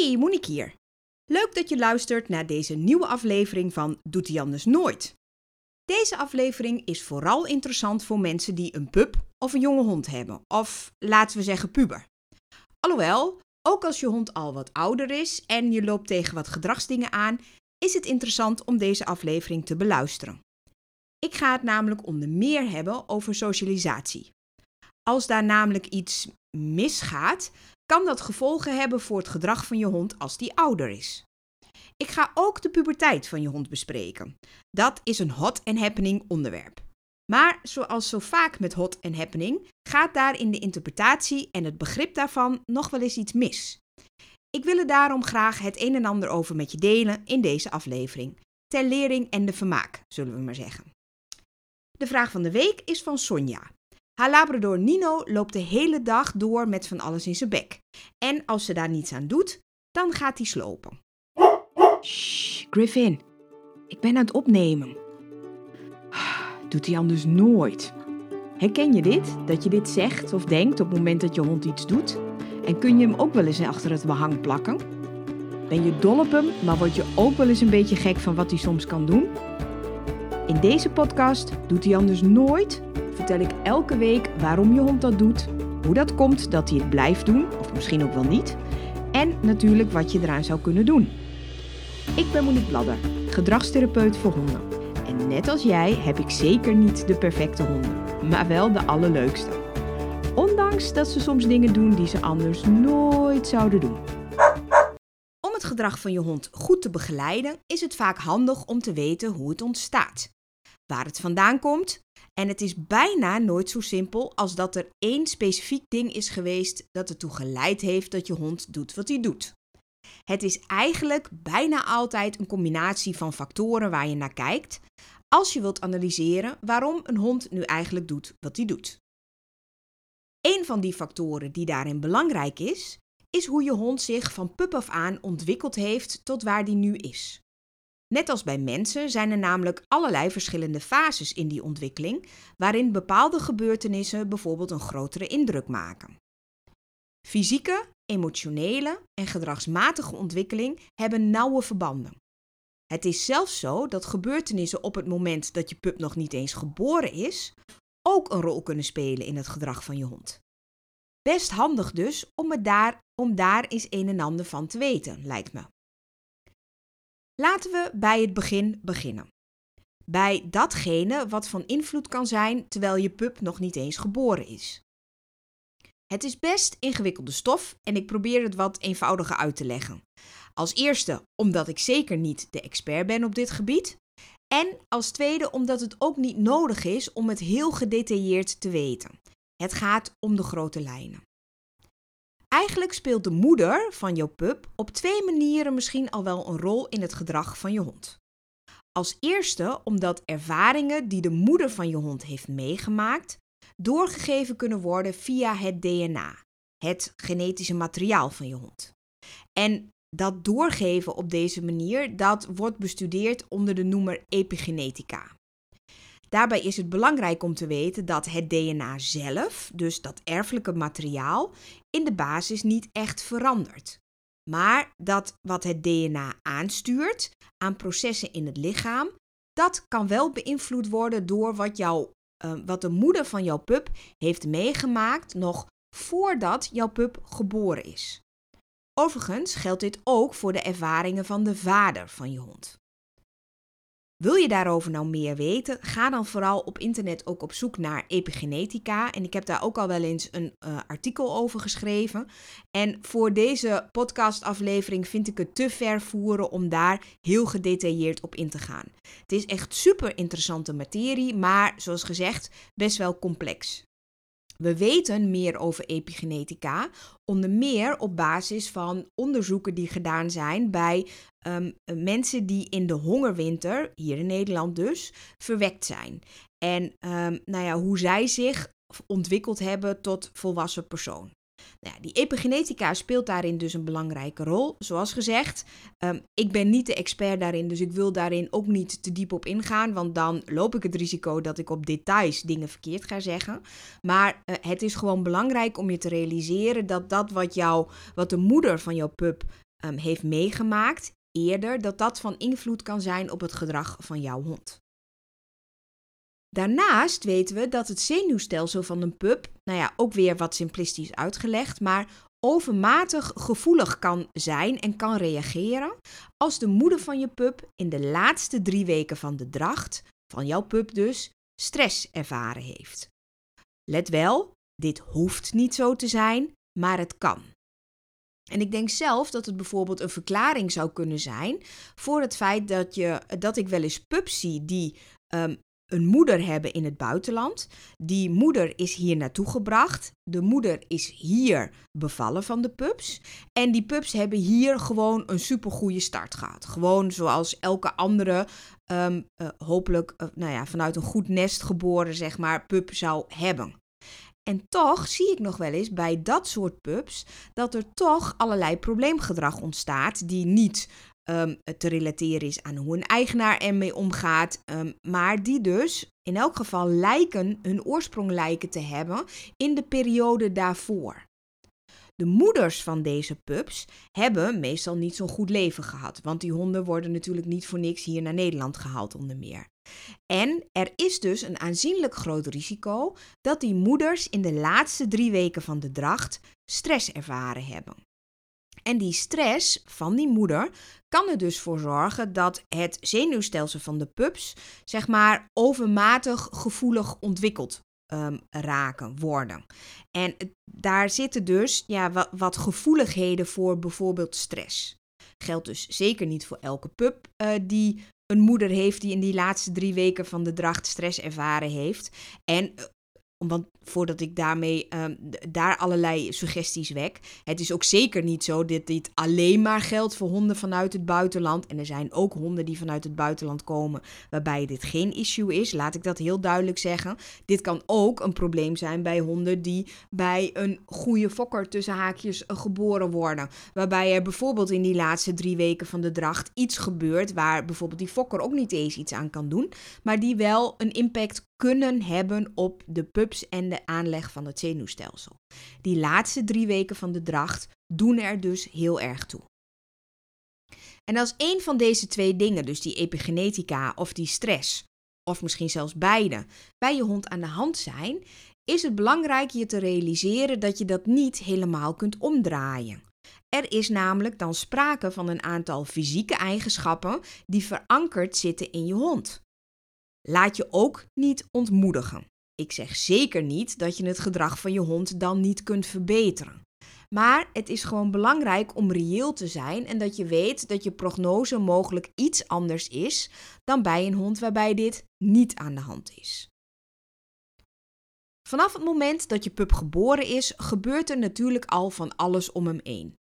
Hey, Monique hier. Leuk dat je luistert naar deze nieuwe aflevering van Doet hij anders nooit. Deze aflevering is vooral interessant voor mensen die een pup of een jonge hond hebben, of laten we zeggen puber. Alhoewel, ook als je hond al wat ouder is en je loopt tegen wat gedragsdingen aan, is het interessant om deze aflevering te beluisteren. Ik ga het namelijk onder meer hebben over socialisatie. Als daar namelijk iets misgaat, kan dat gevolgen hebben voor het gedrag van je hond als die ouder is. Ik ga ook de puberteit van je hond bespreken. Dat is een hot and happening onderwerp. Maar zoals zo vaak met hot and happening, gaat daar in de interpretatie en het begrip daarvan nog wel eens iets mis. Ik wil er daarom graag het een en ander over met je delen in deze aflevering. Ter lering en de vermaak, zullen we maar zeggen. De vraag van de week is van Sonja. Haar labrador Nino loopt de hele dag door met van alles in zijn bek. En als ze daar niets aan doet, dan gaat hij slopen. Shh, Griffin. Ik ben aan het opnemen. Doet hij anders nooit. Herken je dit? Dat je dit zegt of denkt op het moment dat je hond iets doet? En kun je hem ook wel eens achter het behang plakken? Ben je dol op hem, maar word je ook wel eens een beetje gek van wat hij soms kan doen? In deze podcast Doet hij anders nooit vertel ik elke week waarom je hond dat doet, hoe dat komt dat hij het blijft doen, of misschien ook wel niet, en natuurlijk wat je eraan zou kunnen doen. Ik ben Monique Bladder, gedragstherapeut voor honden. En net als jij heb ik zeker niet de perfecte honden, maar wel de allerleukste. Ondanks dat ze soms dingen doen die ze anders nooit zouden doen. Om het gedrag van je hond goed te begeleiden, is het vaak handig om te weten hoe het ontstaat. Waar het vandaan komt, en het is bijna nooit zo simpel als dat er één specifiek ding is geweest dat ertoe geleid heeft dat je hond doet wat hij doet. Het is eigenlijk bijna altijd een combinatie van factoren waar je naar kijkt als je wilt analyseren waarom een hond nu eigenlijk doet wat hij doet. Een van die factoren die daarin belangrijk is, is hoe je hond zich van pup af aan ontwikkeld heeft tot waar die nu is. Net als bij mensen zijn er namelijk allerlei verschillende fases in die ontwikkeling, waarin bepaalde gebeurtenissen bijvoorbeeld een grotere indruk maken. Fysieke, emotionele en gedragsmatige ontwikkeling hebben nauwe verbanden. Het is zelfs zo dat gebeurtenissen op het moment dat je pup nog niet eens geboren is, ook een rol kunnen spelen in het gedrag van je hond. Best handig dus om, daar, om daar eens een en ander van te weten, lijkt me. Laten we bij het begin beginnen. Bij datgene wat van invloed kan zijn terwijl je pup nog niet eens geboren is. Het is best ingewikkelde stof en ik probeer het wat eenvoudiger uit te leggen. Als eerste omdat ik zeker niet de expert ben op dit gebied. En als tweede omdat het ook niet nodig is om het heel gedetailleerd te weten. Het gaat om de grote lijnen. Eigenlijk speelt de moeder van jouw pup op twee manieren misschien al wel een rol in het gedrag van je hond. Als eerste omdat ervaringen die de moeder van je hond heeft meegemaakt, doorgegeven kunnen worden via het DNA, het genetische materiaal van je hond. En dat doorgeven op deze manier, dat wordt bestudeerd onder de noemer epigenetica. Daarbij is het belangrijk om te weten dat het DNA zelf, dus dat erfelijke materiaal, in de basis niet echt verandert. Maar dat wat het DNA aanstuurt aan processen in het lichaam, dat kan wel beïnvloed worden door wat, jou, uh, wat de moeder van jouw pup heeft meegemaakt nog voordat jouw pup geboren is. Overigens geldt dit ook voor de ervaringen van de vader van je hond. Wil je daarover nou meer weten? Ga dan vooral op internet ook op zoek naar epigenetica. En ik heb daar ook al wel eens een uh, artikel over geschreven. En voor deze podcastaflevering vind ik het te ver voeren om daar heel gedetailleerd op in te gaan. Het is echt super interessante materie, maar zoals gezegd best wel complex. We weten meer over epigenetica, onder meer op basis van onderzoeken die gedaan zijn bij um, mensen die in de hongerwinter, hier in Nederland dus, verwekt zijn. En um, nou ja, hoe zij zich ontwikkeld hebben tot volwassen persoon. Nou ja, die epigenetica speelt daarin dus een belangrijke rol. Zoals gezegd, um, ik ben niet de expert daarin, dus ik wil daarin ook niet te diep op ingaan, want dan loop ik het risico dat ik op details dingen verkeerd ga zeggen. Maar uh, het is gewoon belangrijk om je te realiseren dat dat wat, jou, wat de moeder van jouw pup ehm, heeft meegemaakt eerder, dat dat van invloed kan zijn op het gedrag van jouw hond. Daarnaast weten we dat het zenuwstelsel van een pup, nou ja, ook weer wat simplistisch uitgelegd, maar overmatig gevoelig kan zijn en kan reageren als de moeder van je pup in de laatste drie weken van de dracht, van jouw pup dus, stress ervaren heeft. Let wel, dit hoeft niet zo te zijn, maar het kan. En ik denk zelf dat het bijvoorbeeld een verklaring zou kunnen zijn voor het feit dat, je, dat ik wel eens pups zie die um, een moeder hebben in het buitenland. Die moeder is hier naartoe gebracht. De moeder is hier bevallen van de pups. En die pups hebben hier gewoon een supergoeie start gehad. Gewoon zoals elke andere, um, uh, hopelijk uh, nou ja, vanuit een goed nest geboren, zeg maar, pup zou hebben. En toch zie ik nog wel eens bij dat soort pups dat er toch allerlei probleemgedrag ontstaat die niet um, te relateren is aan hoe een eigenaar ermee omgaat, um, maar die dus in elk geval lijken hun oorsprong lijken te hebben in de periode daarvoor. De moeders van deze pups hebben meestal niet zo'n goed leven gehad, want die honden worden natuurlijk niet voor niks hier naar Nederland gehaald onder meer. En er is dus een aanzienlijk groot risico dat die moeders in de laatste drie weken van de dracht stress ervaren hebben. En die stress van die moeder kan er dus voor zorgen dat het zenuwstelsel van de pups, zeg maar, overmatig gevoelig ontwikkeld um, raken, worden. En daar zitten dus ja, wat, gevoeligheden voor bijvoorbeeld stress. Geldt dus zeker niet voor elke pup uh, die een moeder heeft die in die laatste drie weken van de dracht stress ervaren heeft. En want voordat ik daarmee um, daar allerlei suggesties wek. Het is ook zeker niet zo dat dit alleen maar geldt voor honden vanuit het buitenland. En er zijn ook honden die vanuit het buitenland komen waarbij dit geen issue is. Laat ik dat heel duidelijk zeggen. Dit kan ook een probleem zijn bij honden die bij een goede fokker tussen haakjes eh, geboren worden. Waarbij er bijvoorbeeld in die laatste drie weken van de dracht iets gebeurt waar bijvoorbeeld die fokker ook niet eens iets aan kan doen. Maar die wel een impact kunnen hebben op de pups en de aanleg van het zenuwstelsel. Die laatste drie weken van de dracht doen er dus heel erg toe. En als een van deze twee dingen, dus die epigenetica of die stress, of misschien zelfs beide, bij je hond aan de hand zijn, is het belangrijk je te realiseren dat je dat niet helemaal kunt omdraaien. Er is namelijk dan sprake van een aantal fysieke eigenschappen die verankerd zitten in je hond. Laat je ook niet ontmoedigen. Ik zeg zeker niet dat je het gedrag van je hond dan niet kunt verbeteren. Maar het is gewoon belangrijk om reëel te zijn en dat je weet dat je prognose mogelijk iets anders is dan bij een hond waarbij dit niet aan de hand is. Vanaf het moment dat je pup geboren is, gebeurt er natuurlijk al van alles om hem heen.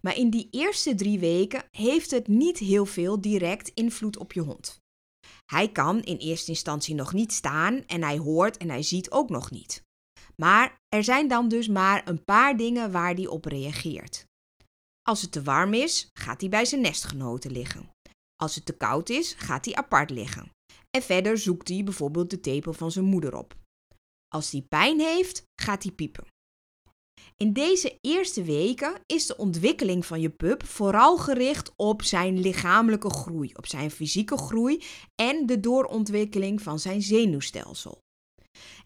Maar in die eerste drie weken heeft het niet heel veel direct invloed op je hond. Hij kan in eerste instantie nog niet staan en hij hoort en hij ziet ook nog niet. Maar er zijn dan dus maar een paar dingen waar hij op reageert. Als het te warm is, gaat hij bij zijn nestgenoten liggen. Als het te koud is, gaat hij apart liggen. En verder zoekt hij bijvoorbeeld de tepel van zijn moeder op. Als hij pijn heeft, gaat hij piepen. In deze eerste weken is de ontwikkeling van je pup vooral gericht op zijn lichamelijke groei, op zijn fysieke groei en de doorontwikkeling van zijn zenuwstelsel.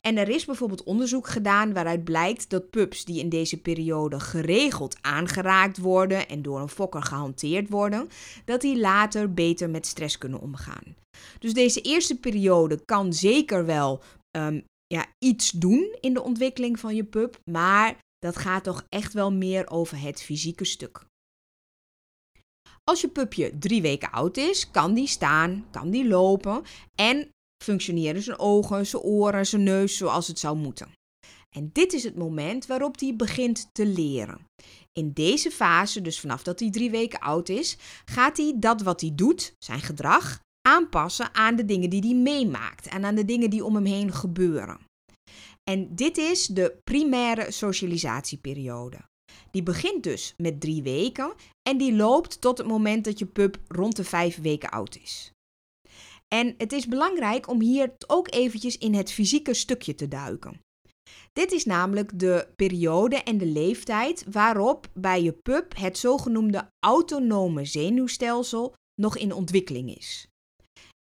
En er is bijvoorbeeld onderzoek gedaan waaruit blijkt dat pups die in deze periode geregeld aangeraakt worden en door een fokker gehanteerd worden, dat die later beter met stress kunnen omgaan. Dus deze eerste periode kan zeker wel um, ja, iets doen in de ontwikkeling van je pup, maar dat gaat toch echt wel meer over het fysieke stuk. Als je pupje drie weken oud is, kan die staan, kan die lopen en functioneren zijn ogen, zijn oren, zijn neus zoals het zou moeten. En dit is het moment waarop hij begint te leren. In deze fase, dus vanaf dat hij drie weken oud is, gaat hij dat wat hij doet, zijn gedrag, aanpassen aan de dingen die hij meemaakt en aan de dingen die om hem heen gebeuren. En dit is de primaire socialisatieperiode. Die begint dus met drie weken en die loopt tot het moment dat je pup rond de vijf weken oud is. En het is belangrijk om hier ook eventjes in het fysieke stukje te duiken. Dit is namelijk de periode en de leeftijd waarop bij je pup het zogenoemde autonome zenuwstelsel nog in ontwikkeling is.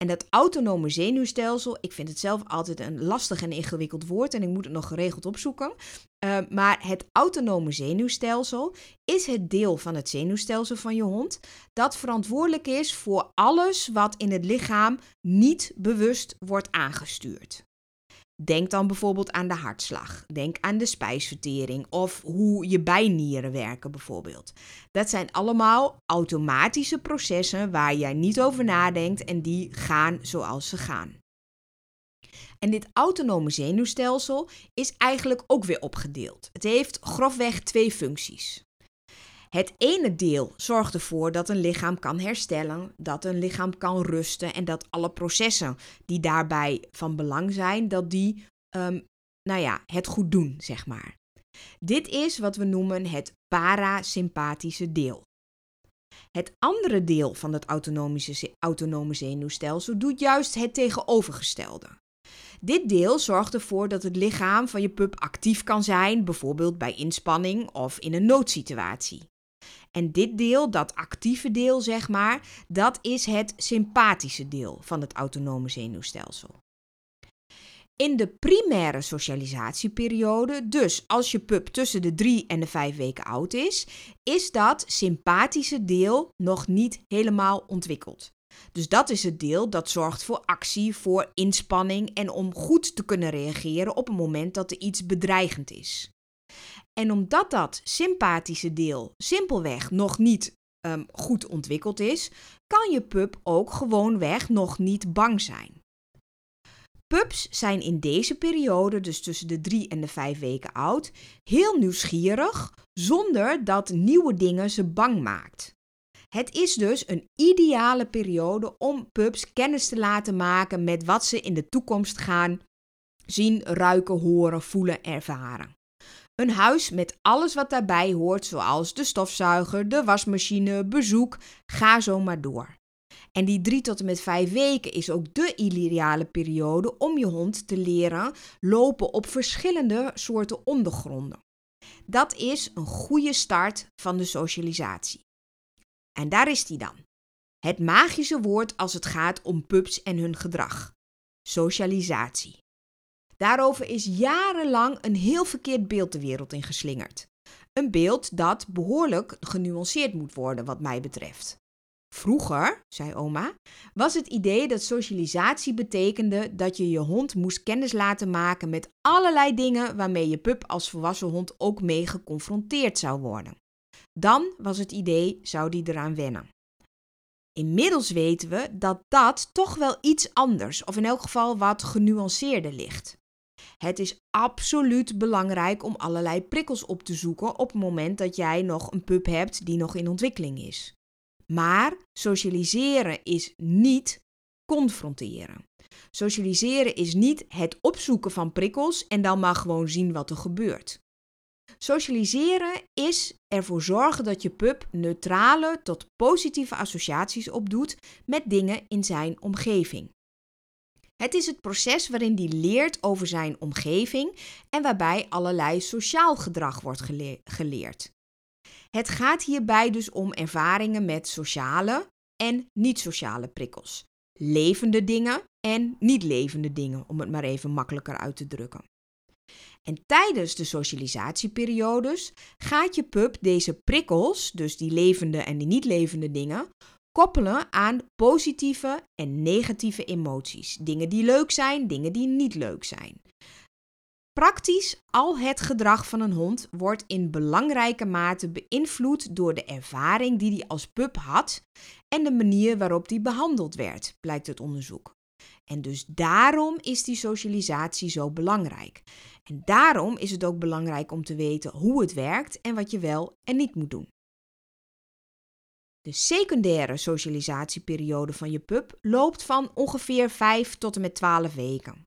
En dat autonome zenuwstelsel, ik vind het zelf altijd een lastig en ingewikkeld woord en ik moet het nog geregeld opzoeken. Uh, maar het autonome zenuwstelsel is het deel van het zenuwstelsel van je hond dat verantwoordelijk is voor alles wat in het lichaam niet bewust wordt aangestuurd. Denk dan bijvoorbeeld aan de hartslag. Denk aan de spijsvertering of hoe je bijnieren werken bijvoorbeeld. Dat zijn allemaal automatische processen waar jij niet over nadenkt en die gaan zoals ze gaan. En dit autonome zenuwstelsel is eigenlijk ook weer opgedeeld. Het heeft grofweg twee functies. Het ene deel zorgt ervoor dat een lichaam kan herstellen, dat een lichaam kan rusten en dat alle processen die daarbij van belang zijn, dat die um, nou ja, het goed doen, zeg maar. Dit is wat we noemen het parasympathische deel. Het andere deel van het autonome zenuwstelsel doet juist het tegenovergestelde. Dit deel zorgt ervoor dat het lichaam van je pup actief kan zijn, bijvoorbeeld bij inspanning of in een noodsituatie. En dit deel, dat actieve deel zeg maar, dat is het sympathische deel van het autonome zenuwstelsel. In de primaire socialisatieperiode, dus als je pup tussen de drie en de vijf weken oud is, is dat sympathische deel nog niet helemaal ontwikkeld. Dus dat is het deel dat zorgt voor actie, voor inspanning en om goed te kunnen reageren op het moment dat er iets bedreigend is. En omdat dat sympathische deel simpelweg nog niet um, goed ontwikkeld is, kan je pup ook gewoonweg nog niet bang zijn. Pups zijn in deze periode, dus tussen de drie en de vijf weken oud, heel nieuwsgierig zonder dat nieuwe dingen ze bang maakt. Het is dus een ideale periode om pups kennis te laten maken met wat ze in de toekomst gaan zien, ruiken, horen, voelen, ervaren. Een huis met alles wat daarbij hoort, zoals de stofzuiger, de wasmachine, bezoek, ga zo maar door. En die drie tot en met vijf weken is ook de ideale periode om je hond te leren lopen op verschillende soorten ondergronden. Dat is een goede start van de socialisatie. En daar is die dan. Het magische woord als het gaat om pups en hun gedrag: socialisatie. Daarover is jarenlang een heel verkeerd beeld de wereld in geslingerd. Een beeld dat behoorlijk genuanceerd moet worden, wat mij betreft. Vroeger, zei oma, was het idee dat socialisatie betekende dat je je hond moest kennis laten maken met allerlei dingen waarmee je pup als volwassen hond ook mee geconfronteerd zou worden. Dan was het idee, zou die eraan wennen. Inmiddels weten we dat dat toch wel iets anders, of in elk geval wat genuanceerder ligt. Het is absoluut belangrijk om allerlei prikkels op te zoeken op het moment dat jij nog een pup hebt die nog in ontwikkeling is. Maar socialiseren is niet confronteren. Socialiseren is niet het opzoeken van prikkels en dan maar gewoon zien wat er gebeurt. Socialiseren is ervoor zorgen dat je pup neutrale tot positieve associaties opdoet met dingen in zijn omgeving. Het is het proces waarin hij leert over zijn omgeving en waarbij allerlei sociaal gedrag wordt geleerd. Het gaat hierbij dus om ervaringen met sociale en niet-sociale prikkels. Levende dingen en niet levende dingen, om het maar even makkelijker uit te drukken. En tijdens de socialisatieperiodes gaat je pup deze prikkels, dus die levende en die niet levende dingen, koppelen aan positieve en negatieve emoties. Dingen die leuk zijn, dingen die niet leuk zijn. Praktisch al het gedrag van een hond wordt in belangrijke mate beïnvloed door de ervaring die hij als pup had en de manier waarop die behandeld werd, blijkt het onderzoek. En dus daarom is die socialisatie zo belangrijk. En daarom is het ook belangrijk om te weten hoe het werkt en wat je wel en niet moet doen. De secundaire socialisatieperiode van je pup loopt van ongeveer 5 tot en met 12 weken.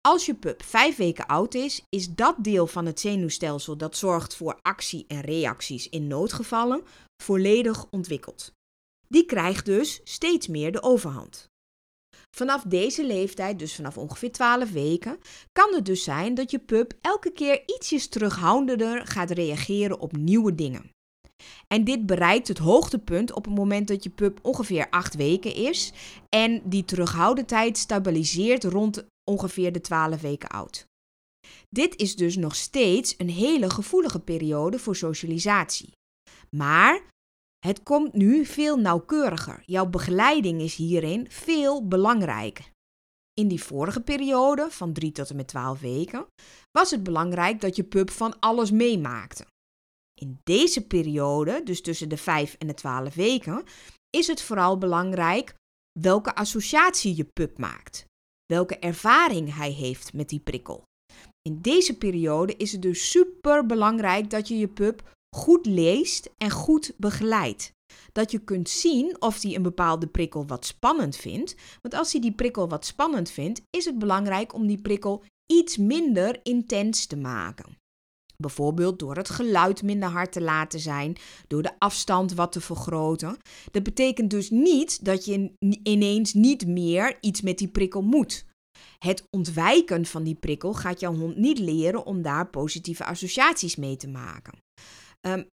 Als je pup 5 weken oud is, is dat deel van het zenuwstelsel dat zorgt voor actie en reacties in noodgevallen volledig ontwikkeld. Die krijgt dus steeds meer de overhand. Vanaf deze leeftijd, dus vanaf ongeveer 12 weken, kan het dus zijn dat je pup elke keer ietsjes terughoudender gaat reageren op nieuwe dingen. En dit bereikt het hoogtepunt op het moment dat je pup ongeveer 8 weken is en die terughoudendheid stabiliseert rond ongeveer de 12 weken oud. Dit is dus nog steeds een hele gevoelige periode voor socialisatie. Maar het komt nu veel nauwkeuriger. Jouw begeleiding is hierin veel belangrijker. In die vorige periode, van 3 tot en met 12 weken, was het belangrijk dat je pup van alles meemaakte. In deze periode, dus tussen de 5 en de 12 weken, is het vooral belangrijk welke associatie je pup maakt, welke ervaring hij heeft met die prikkel. In deze periode is het dus super belangrijk dat je je pup goed leest en goed begeleidt. Dat je kunt zien of hij een bepaalde prikkel wat spannend vindt. Want als hij die prikkel wat spannend vindt, is het belangrijk om die prikkel iets minder intens te maken. Bijvoorbeeld door het geluid minder hard te laten zijn, door de afstand wat te vergroten. Dat betekent dus niet dat je ineens niet meer iets met die prikkel moet. Het ontwijken van die prikkel gaat jouw hond niet leren om daar positieve associaties mee te maken. Um,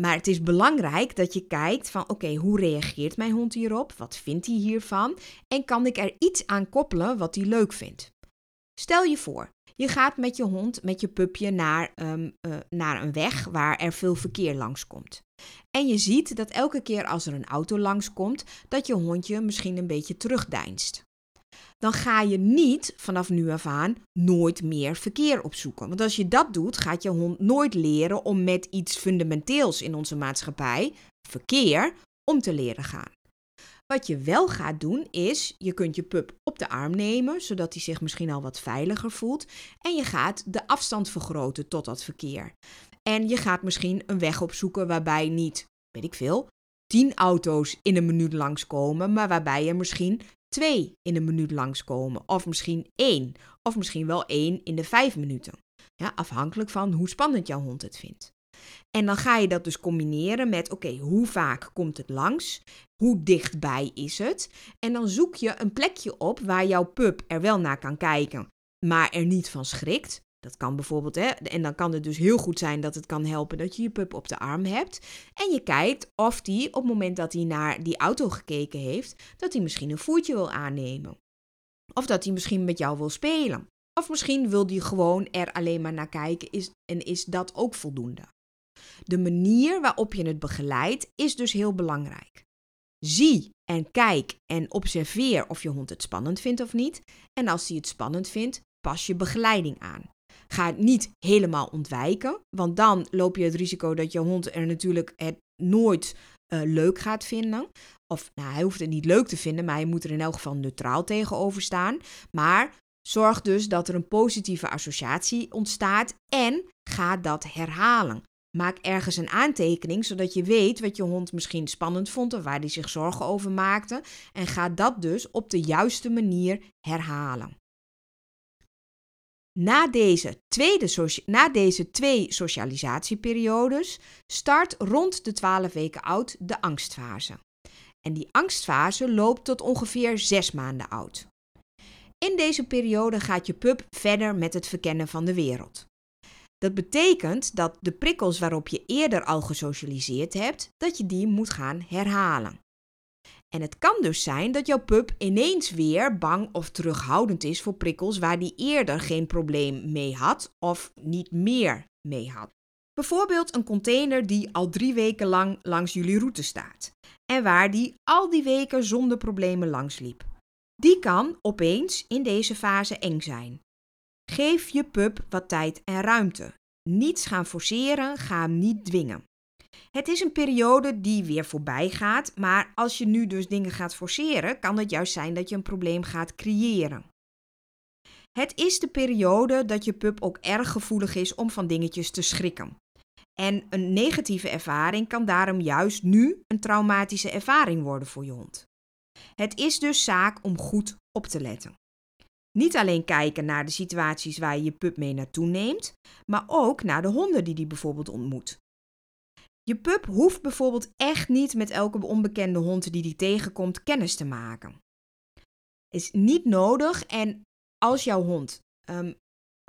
maar het is belangrijk dat je kijkt van oké, hoe reageert mijn hond hierop? Wat vindt hij hiervan? En kan ik er iets aan koppelen wat hij leuk vindt? Stel je voor, je gaat met je hond, met je pupje naar, um, uh, naar een weg waar er veel verkeer langskomt. En je ziet dat elke keer als er een auto langskomt, dat je hondje misschien een beetje terugdeinst dan ga je niet vanaf nu af aan nooit meer verkeer opzoeken. Want als je dat doet, gaat je hond nooit leren om met iets fundamenteels in onze maatschappij, verkeer, om te leren gaan. Wat je wel gaat doen is, je kunt je pup op de arm nemen, zodat hij zich misschien al wat veiliger voelt. En je gaat de afstand vergroten tot dat verkeer. En je gaat misschien een weg opzoeken waarbij niet, weet ik veel, tien auto's in een minuut langskomen, maar waarbij je misschien twee in een minuut langskomen. Of misschien één. Of misschien wel één in de vijf minuten. Ja, afhankelijk van hoe spannend jouw hond het vindt. En dan ga je dat dus combineren met: oké, hoe vaak komt het langs? Hoe dichtbij is het? En dan zoek je een plekje op waar jouw pup er wel naar kan kijken, maar er niet van schrikt. Dat kan bijvoorbeeld, hè, en dan kan het dus heel goed zijn dat het kan helpen dat je je pup op de arm hebt. En je kijkt of die op het moment dat hij naar die auto gekeken heeft, dat hij misschien een voertje wil aannemen. Of dat hij misschien met jou wil spelen. Of misschien wil hij gewoon er alleen maar naar kijken is, en is dat ook voldoende. De manier waarop je het begeleidt is dus heel belangrijk. Zie en kijk en observeer of je hond het spannend vindt of niet. En als hij het spannend vindt, pas je begeleiding aan. Ga het niet helemaal ontwijken, want dan loop je het risico dat je hond er natuurlijk het nooit uh, leuk gaat vinden. Of nou, hij hoeft het niet leuk te vinden, maar hij moet er in elk geval neutraal tegenover staan. Maar zorg dus dat er een positieve associatie ontstaat en ga dat herhalen. Maak ergens een aantekening, zodat je weet wat je hond misschien spannend vond of waar hij zich zorgen over maakte. En ga dat dus op de juiste manier herhalen. Na deze, tweede na deze twee socialisatieperiodes start rond de 12 weken oud de angstfase. En die angstfase loopt tot ongeveer 6 maanden oud. In deze periode gaat je pup verder met het verkennen van de wereld. Dat betekent dat de prikkels waarop je eerder al gesocialiseerd hebt, dat je die moet gaan herhalen. En het kan dus zijn dat jouw pup ineens weer bang of terughoudend is voor prikkels waar die eerder geen probleem mee had of niet meer mee had. Bijvoorbeeld een container die al drie weken lang langs jullie route staat en waar die al die weken zonder problemen langs liep. Die kan opeens in deze fase eng zijn. Geef je pup wat tijd en ruimte. Niets gaan forceren, ga hem niet dwingen. Het is een periode die weer voorbij gaat, maar als je nu dus dingen gaat forceren, kan het juist zijn dat je een probleem gaat creëren. Het is de periode dat je pup ook erg gevoelig is om van dingetjes te schrikken. En een negatieve ervaring kan daarom juist nu een traumatische ervaring worden voor je hond. Het is dus zaak om goed op te letten. Niet alleen kijken naar de situaties waar je je pup mee naartoe neemt, maar ook naar de honden die die bijvoorbeeld ontmoet. Je pup hoeft bijvoorbeeld echt niet met elke onbekende hond die die tegenkomt kennis te maken. Is niet nodig en als jouw hond ehm,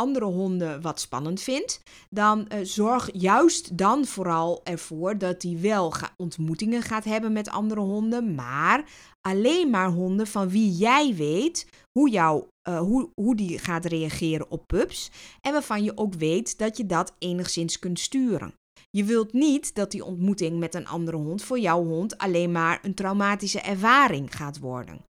andere honden wat spannend vindt, dan uh, zorg juist dan vooral ervoor dat hij wel ontmoetingen gaat hebben met andere honden, maar alleen maar honden van wie jij weet hoe, jou, uh, hoe, hoe die gaat reageren op pups en waarvan je ook weet dat je dat enigszins kunt sturen. Je wilt niet dat die ontmoeting met een andere hond voor jouw hond alleen maar een traumatische ervaring gaat worden.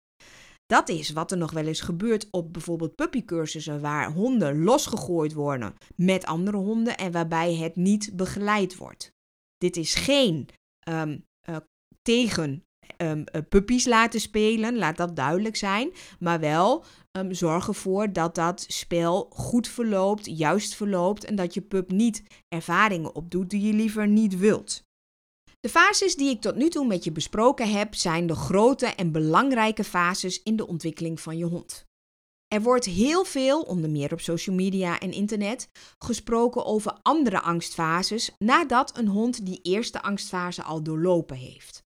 Dat is wat er nog wel eens gebeurt op bijvoorbeeld puppycursussen waar honden losgegooid worden met andere honden en waarbij het niet begeleid wordt. Dit is geen um, uh, tegen um, puppies laten spelen, laat dat duidelijk zijn, maar wel um, zorg ervoor dat dat spel goed verloopt, juist verloopt en dat je pup niet ervaringen opdoet die je liever niet wilt. De fases die ik tot nu toe met je besproken heb, zijn de grote en belangrijke fases in de ontwikkeling van je hond. Er wordt heel veel, onder meer op social media en internet, gesproken over andere angstfases nadat een hond die eerste angstfase al doorlopen heeft.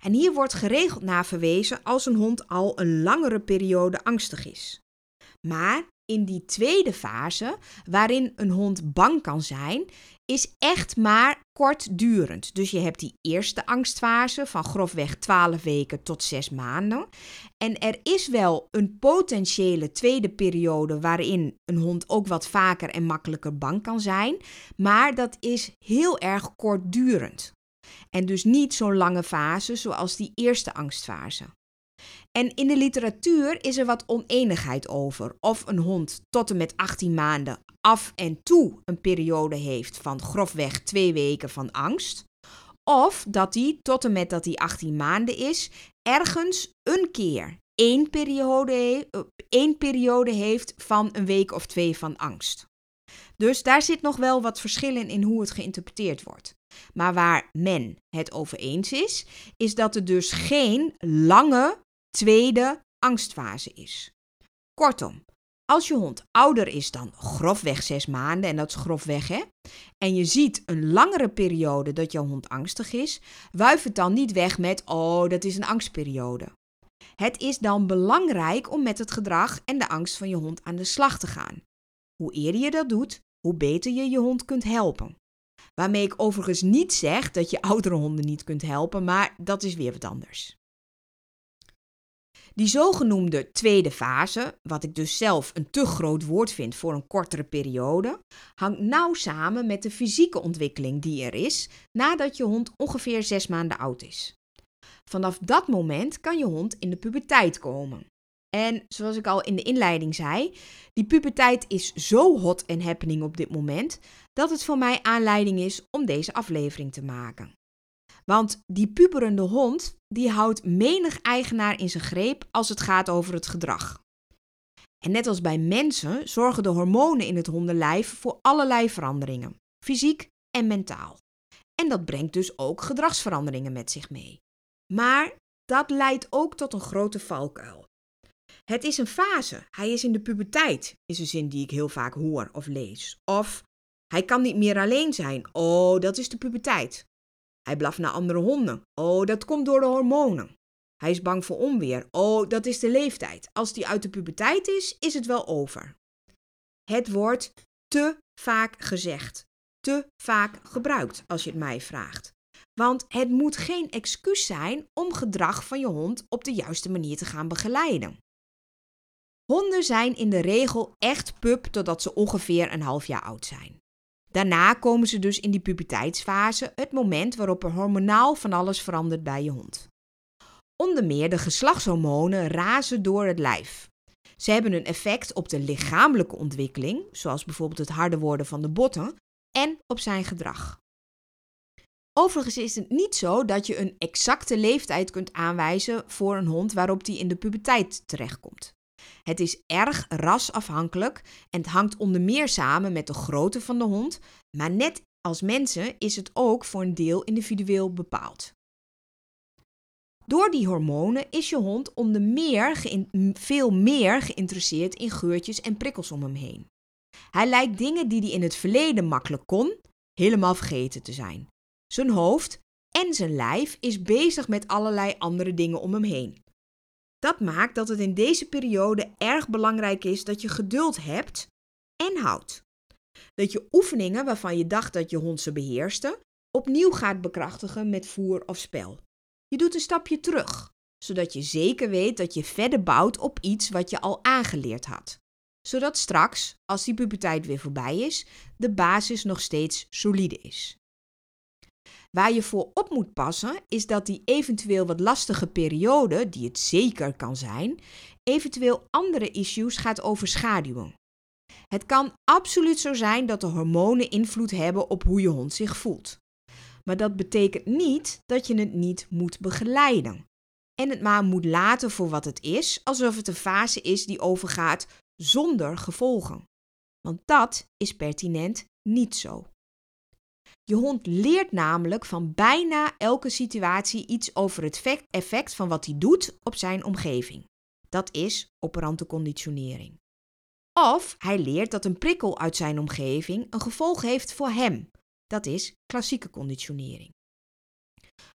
En hier wordt geregeld naar verwezen als een hond al een langere periode angstig is. Maar in die tweede fase, waarin een hond bang kan zijn, is echt maar kortdurend. Dus je hebt die eerste angstfase van grofweg 12 weken tot 6 maanden. En er is wel een potentiële tweede periode waarin een hond ook wat vaker en makkelijker bang kan zijn, maar dat is heel erg kortdurend. En dus niet zo'n lange fase zoals die eerste angstfase. En in de literatuur is er wat oneenigheid over of een hond tot en met 18 maanden af en toe een periode heeft van grofweg twee weken van angst. Of dat hij tot en met dat hij 18 maanden is, ergens een keer één periode, eh, één periode heeft van een week of twee van angst. Dus daar zit nog wel wat verschillen in hoe het geïnterpreteerd wordt. Maar waar men het over eens is, is dat er dus geen lange tweede angstfase is. Kortom, als je hond ouder is dan grofweg zes maanden, en dat is grofweg hè, en je ziet een langere periode dat jouw hond angstig is, wuif het dan niet weg met, oh, dat is een angstperiode. Het is dan belangrijk om met het gedrag en de angst van je hond aan de slag te gaan. Hoe eerder je dat doet, hoe beter je je hond kunt helpen. Waarmee ik overigens niet zeg dat je oudere honden niet kunt helpen, maar dat is weer wat anders. Die zogenoemde tweede fase, wat ik dus zelf een te groot woord vind voor een kortere periode, hangt nauw samen met de fysieke ontwikkeling die er is nadat je hond ongeveer zes maanden oud is. Vanaf dat moment kan je hond in de puberteit komen. En zoals ik al in de inleiding zei, die puberteit is zo hot en happening op dit moment dat het voor mij aanleiding is om deze aflevering te maken. Want die puberende hond, die houdt menig eigenaar in zijn greep als het gaat over het gedrag. En net als bij mensen zorgen de hormonen in het hondenlijf voor allerlei veranderingen, fysiek en mentaal. En dat brengt dus ook gedragsveranderingen met zich mee. Maar dat leidt ook tot een grote valkuil. Het is een fase. Hij is in de puberteit, is een zin die ik heel vaak hoor of lees. Of hij kan niet meer alleen zijn. Oh, dat is de puberteit. Hij blaft naar andere honden. Oh, dat komt door de hormonen. Hij is bang voor onweer. Oh, dat is de leeftijd. Als die uit de puberteit is, is het wel over. Het wordt te vaak gezegd, te vaak gebruikt, als je het mij vraagt. Want het moet geen excuus zijn om gedrag van je hond op de juiste manier te gaan begeleiden. Honden zijn in de regel echt pup totdat ze ongeveer een half jaar oud zijn. Daarna komen ze dus in die puberteitsfase, het moment waarop er hormonaal van alles verandert bij je hond. Onder meer de geslachtshormonen razen door het lijf. Ze hebben een effect op de lichamelijke ontwikkeling, zoals bijvoorbeeld het harder worden van de botten, en op zijn gedrag. Overigens is het niet zo dat je een exacte leeftijd kunt aanwijzen voor een hond waarop die in de puberteit terechtkomt. Het is erg rasafhankelijk en het hangt onder meer samen met de grootte van de hond, maar net als mensen is het ook voor een deel individueel bepaald. Door die hormonen is je hond onder meer veel meer geïnteresseerd in geurtjes en prikkels om hem heen. Hij lijkt dingen die hij in het verleden makkelijk kon, helemaal vergeten te zijn. Zijn hoofd en zijn lijf is bezig met allerlei andere dingen om hem heen. Dat maakt dat het in deze periode erg belangrijk is dat je geduld hebt en houdt. Dat je oefeningen waarvan je dacht dat je hond ze beheerste, opnieuw gaat bekrachtigen met voer of spel. Je doet een stapje terug, zodat je zeker weet dat je verder bouwt op iets wat je al aangeleerd had. Zodat straks, als die puberteit weer voorbij is, de basis nog steeds solide is. Waar je voor op moet passen is dat die eventueel wat lastige periode, die het zeker kan zijn, eventueel andere issues gaat overschaduwen. Het kan absoluut zo zijn dat de hormonen invloed hebben op hoe je hond zich voelt. Maar dat betekent niet dat je het niet moet begeleiden. En het maar moet laten voor wat het is, alsof het een fase is die overgaat zonder gevolgen. Want dat is pertinent niet zo. Je hond leert namelijk van bijna elke situatie iets over het effect van wat hij doet op zijn omgeving. Dat is operante conditionering. Of hij leert dat een prikkel uit zijn omgeving een gevolg heeft voor hem. Dat is klassieke conditionering.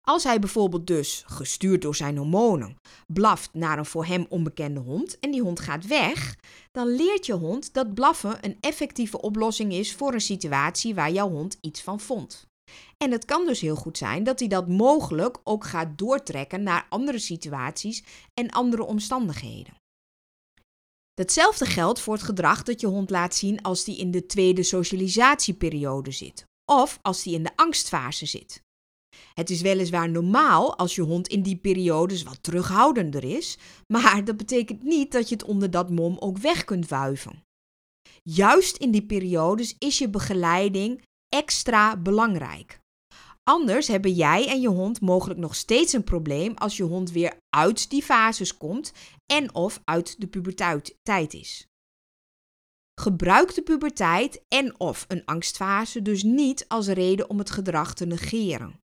Als hij bijvoorbeeld dus, gestuurd door zijn hormonen, blaft naar een voor hem onbekende hond en die hond gaat weg, dan leert je hond dat blaffen een effectieve oplossing is voor een situatie waar jouw hond iets van vond. En het kan dus heel goed zijn dat hij dat mogelijk ook gaat doortrekken naar andere situaties en andere omstandigheden. Datzelfde geldt voor het gedrag dat je hond laat zien als die in de tweede socialisatieperiode zit of als die in de angstfase zit. Het is weliswaar normaal als je hond in die periodes wat terughoudender is, maar dat betekent niet dat je het onder dat mom ook weg kunt wuiven. Juist in die periodes is je begeleiding extra belangrijk. Anders hebben jij en je hond mogelijk nog steeds een probleem als je hond weer uit die fases komt en of uit de puberteit is. Gebruik de puberteit en of een angstfase dus niet als reden om het gedrag te negeren.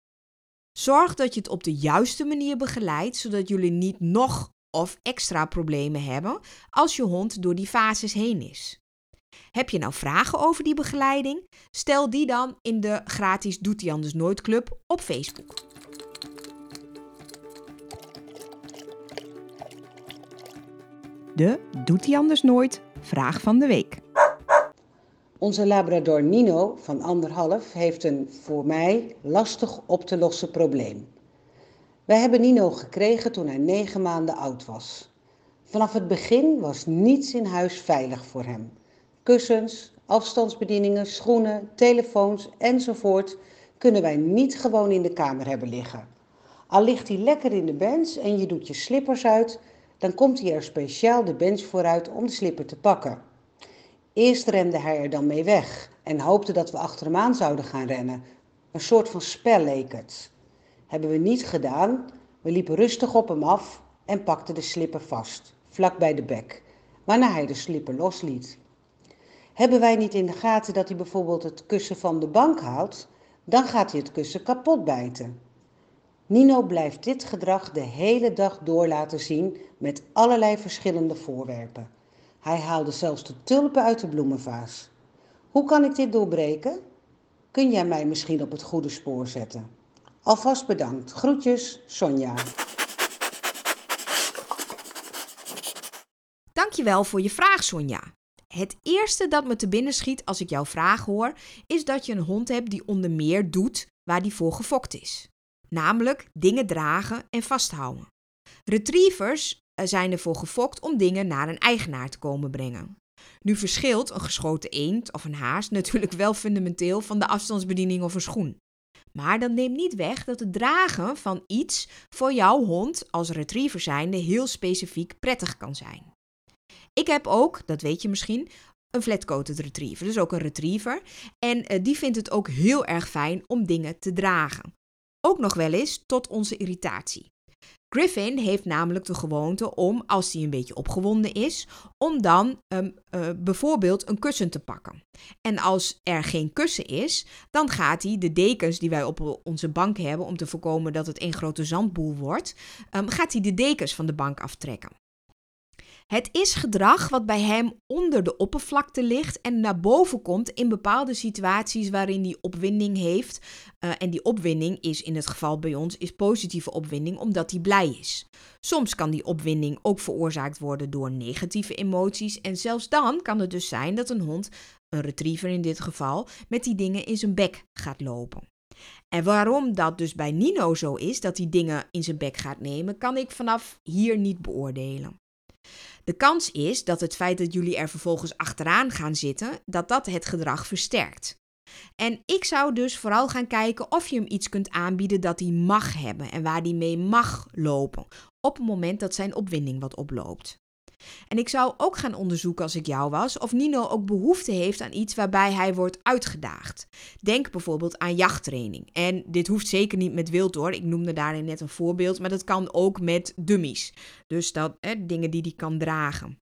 Zorg dat je het op de juiste manier begeleidt, zodat jullie niet nog of extra problemen hebben als je hond door die fases heen is. Heb je nou vragen over die begeleiding? Stel die dan in de gratis Doet hij anders nooit club op Facebook. De Doet hij anders nooit vraag van de week. Onze labrador Nino van anderhalf heeft een voor mij lastig op te lossen probleem. Wij hebben Nino gekregen toen hij negen maanden oud was. Vanaf het begin was niets in huis veilig voor hem. Kussens, afstandsbedieningen, schoenen, telefoons enzovoort kunnen wij niet gewoon in de kamer hebben liggen. Al ligt hij lekker in de bench en je doet je slippers uit, dan komt hij er speciaal de bench vooruit om de slipper te pakken. Eerst rende hij er dan mee weg en hoopte dat we achter hem aan zouden gaan rennen. Een soort van spel leek het. Hebben we niet gedaan. We liepen rustig op hem af en pakten de slipper vast, vlak bij de bek, waarna hij de slipper losliet. Hebben wij niet in de gaten dat hij bijvoorbeeld het kussen van de bank houdt, dan gaat hij het kussen kapot bijten. Nino blijft dit gedrag de hele dag door laten zien met allerlei verschillende voorwerpen. Hij haalde zelfs de tulpen uit de bloemenvaas. Hoe kan ik dit doorbreken? Kun jij mij misschien op het goede spoor zetten? Alvast bedankt. Groetjes, Sonja. Dankjewel voor je vraag, Sonja. Het eerste dat me te binnen schiet als ik jouw vraag hoor, is dat je een hond hebt die onder meer doet waar die voor gefokt is. Namelijk dingen dragen en vasthouden. Retrievers zijn ervoor gefokt om dingen naar een eigenaar te komen brengen. Nu verschilt een geschoten eend of een haas natuurlijk wel fundamenteel van de afstandsbediening of een schoen. Maar dat neemt niet weg dat het dragen van iets voor jouw hond als retriever zijnde heel specifiek prettig kan zijn. Ik heb ook, dat weet je misschien, een flatcoated retriever, dus ook een retriever. En eh, die vindt het ook heel erg fijn om dingen te dragen. Ook nog wel eens tot onze irritatie. Griffin heeft namelijk de gewoonte om, als hij een beetje opgewonden is, om dan um, uh, bijvoorbeeld een kussen te pakken. En als er geen kussen is, dan gaat hij de dekens die wij op onze bank hebben, om te voorkomen dat het een grote zandboel wordt, um, gaat hij de dekens van de bank aftrekken. Het is gedrag wat bij hem onder de oppervlakte ligt en naar boven komt in bepaalde situaties waarin hij opwinding heeft. Uh, en die opwinding is in het geval bij ons is positieve opwinding omdat hij blij is. Soms kan die opwinding ook veroorzaakt worden door negatieve emoties en zelfs dan kan het dus zijn dat een hond, een retriever in dit geval, met die dingen in zijn bek gaat lopen. En waarom dat dus bij Nino zo is, dat hij dingen in zijn bek gaat nemen, kan ik vanaf hier niet beoordelen. De kans is dat het feit dat jullie er vervolgens achteraan gaan zitten, dat dat het gedrag versterkt. En ik zou dus vooral gaan kijken of je hem iets kunt aanbieden dat hij mag hebben en waar hij mee mag lopen, op het moment dat zijn opwinding wat oploopt. En ik zou ook gaan onderzoeken als ik jou was of Nino ook behoefte heeft aan iets waarbij hij wordt uitgedaagd. Denk bijvoorbeeld aan jachttraining. En dit hoeft zeker niet met wild hoor. Ik noemde daarin net een voorbeeld, maar dat kan ook met dummies. Dus dat, dingen die hij kan dragen.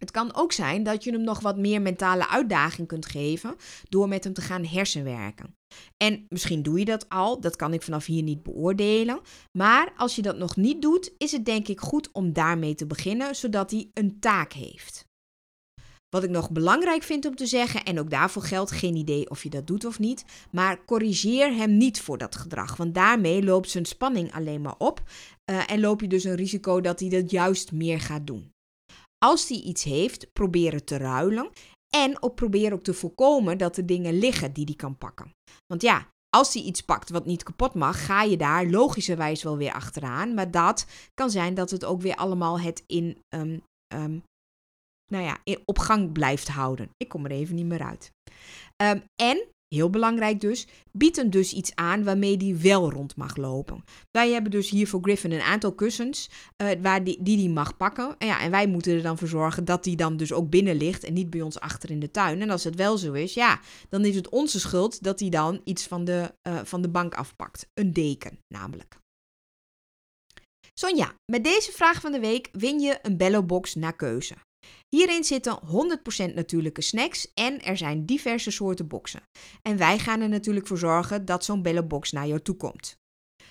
Het kan ook zijn dat je hem nog wat meer mentale uitdaging kunt geven door met hem te gaan hersenwerken. En misschien doe je dat al, dat kan ik vanaf hier niet beoordelen. Maar als je dat nog niet doet, is het denk ik goed om daarmee te beginnen, zodat hij een taak heeft. Wat ik nog belangrijk vind om te zeggen, en ook daarvoor geldt geen idee of je dat doet of niet, maar corrigeer hem niet voor dat gedrag, want daarmee loopt zijn spanning alleen maar op uh, en loop je dus een risico dat hij dat juist meer gaat doen. Als hij iets heeft, proberen te ruilen. En ook proberen ook te voorkomen dat er dingen liggen die hij kan pakken. Want ja, als hij iets pakt wat niet kapot mag, ga je daar logischerwijs wel weer achteraan. Maar dat kan zijn dat het ook weer allemaal het in, um, um, nou ja, op gang blijft houden. Ik kom er even niet meer uit. Um, en Heel belangrijk dus, bied hem dus iets aan waarmee die wel rond mag lopen. Wij hebben dus hier voor Griffin een aantal kussens uh, waar die, die die mag pakken. En, ja, en wij moeten er dan voor zorgen dat die dan dus ook binnen ligt en niet bij ons achter in de tuin. En als het wel zo is, ja, dan is het onze schuld dat hij dan iets van de, uh, van de bank afpakt. Een deken namelijk. Sonja, met deze vraag van de week win je een bellobox naar keuze. Hierin zitten 100% natuurlijke snacks en er zijn diverse soorten boxen. En wij gaan er natuurlijk voor zorgen dat zo'n Bellobox naar jou toe komt.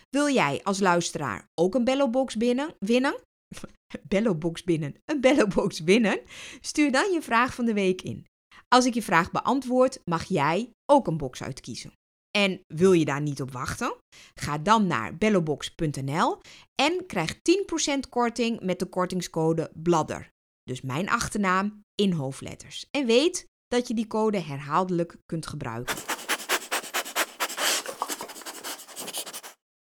Wil jij als luisteraar ook een Bellobox binnen, winnen? Bellobox binnen, een Bellobox winnen? Stuur dan je vraag van de week in. Als ik je vraag beantwoord, mag jij ook een box uitkiezen. En wil je daar niet op wachten? Ga dan naar bellobox.nl en krijg 10% korting met de kortingscode BLADDER. Dus mijn achternaam in hoofdletters. En weet dat je die code herhaaldelijk kunt gebruiken.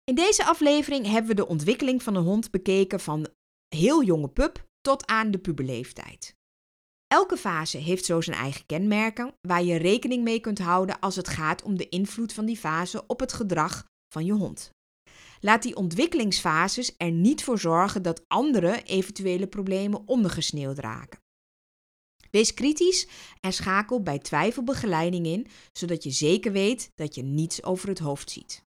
In deze aflevering hebben we de ontwikkeling van een hond bekeken van heel jonge pup tot aan de puberleeftijd. Elke fase heeft zo zijn eigen kenmerken waar je rekening mee kunt houden als het gaat om de invloed van die fase op het gedrag van je hond. Laat die ontwikkelingsfases er niet voor zorgen dat andere eventuele problemen ondergesneeuwd raken. Wees kritisch en schakel bij twijfel begeleiding in, zodat je zeker weet dat je niets over het hoofd ziet.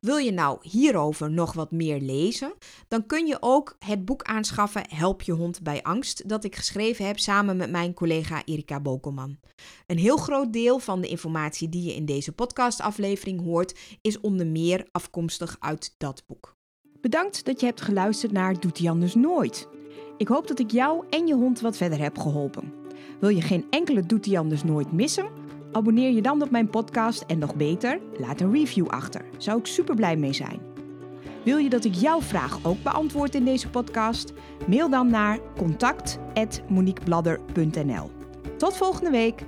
Wil je nou hierover nog wat meer lezen? Dan kun je ook het boek aanschaffen Help je hond bij angst, dat ik geschreven heb samen met mijn collega Erika Bokelman. Een heel groot deel van de informatie die je in deze podcastaflevering hoort, is onder meer afkomstig uit dat boek. Bedankt dat je hebt geluisterd naar Doet hij anders nooit. Ik hoop dat ik jou en je hond wat verder heb geholpen. Wil je geen enkele Doet hij anders nooit missen? Abonneer je dan op mijn podcast en nog beter, laat een review achter. Zou ik super blij mee zijn. Wil je dat ik jouw vraag ook beantwoord in deze podcast? Mail dan naar contact@moniquebladder.nl. Tot volgende week.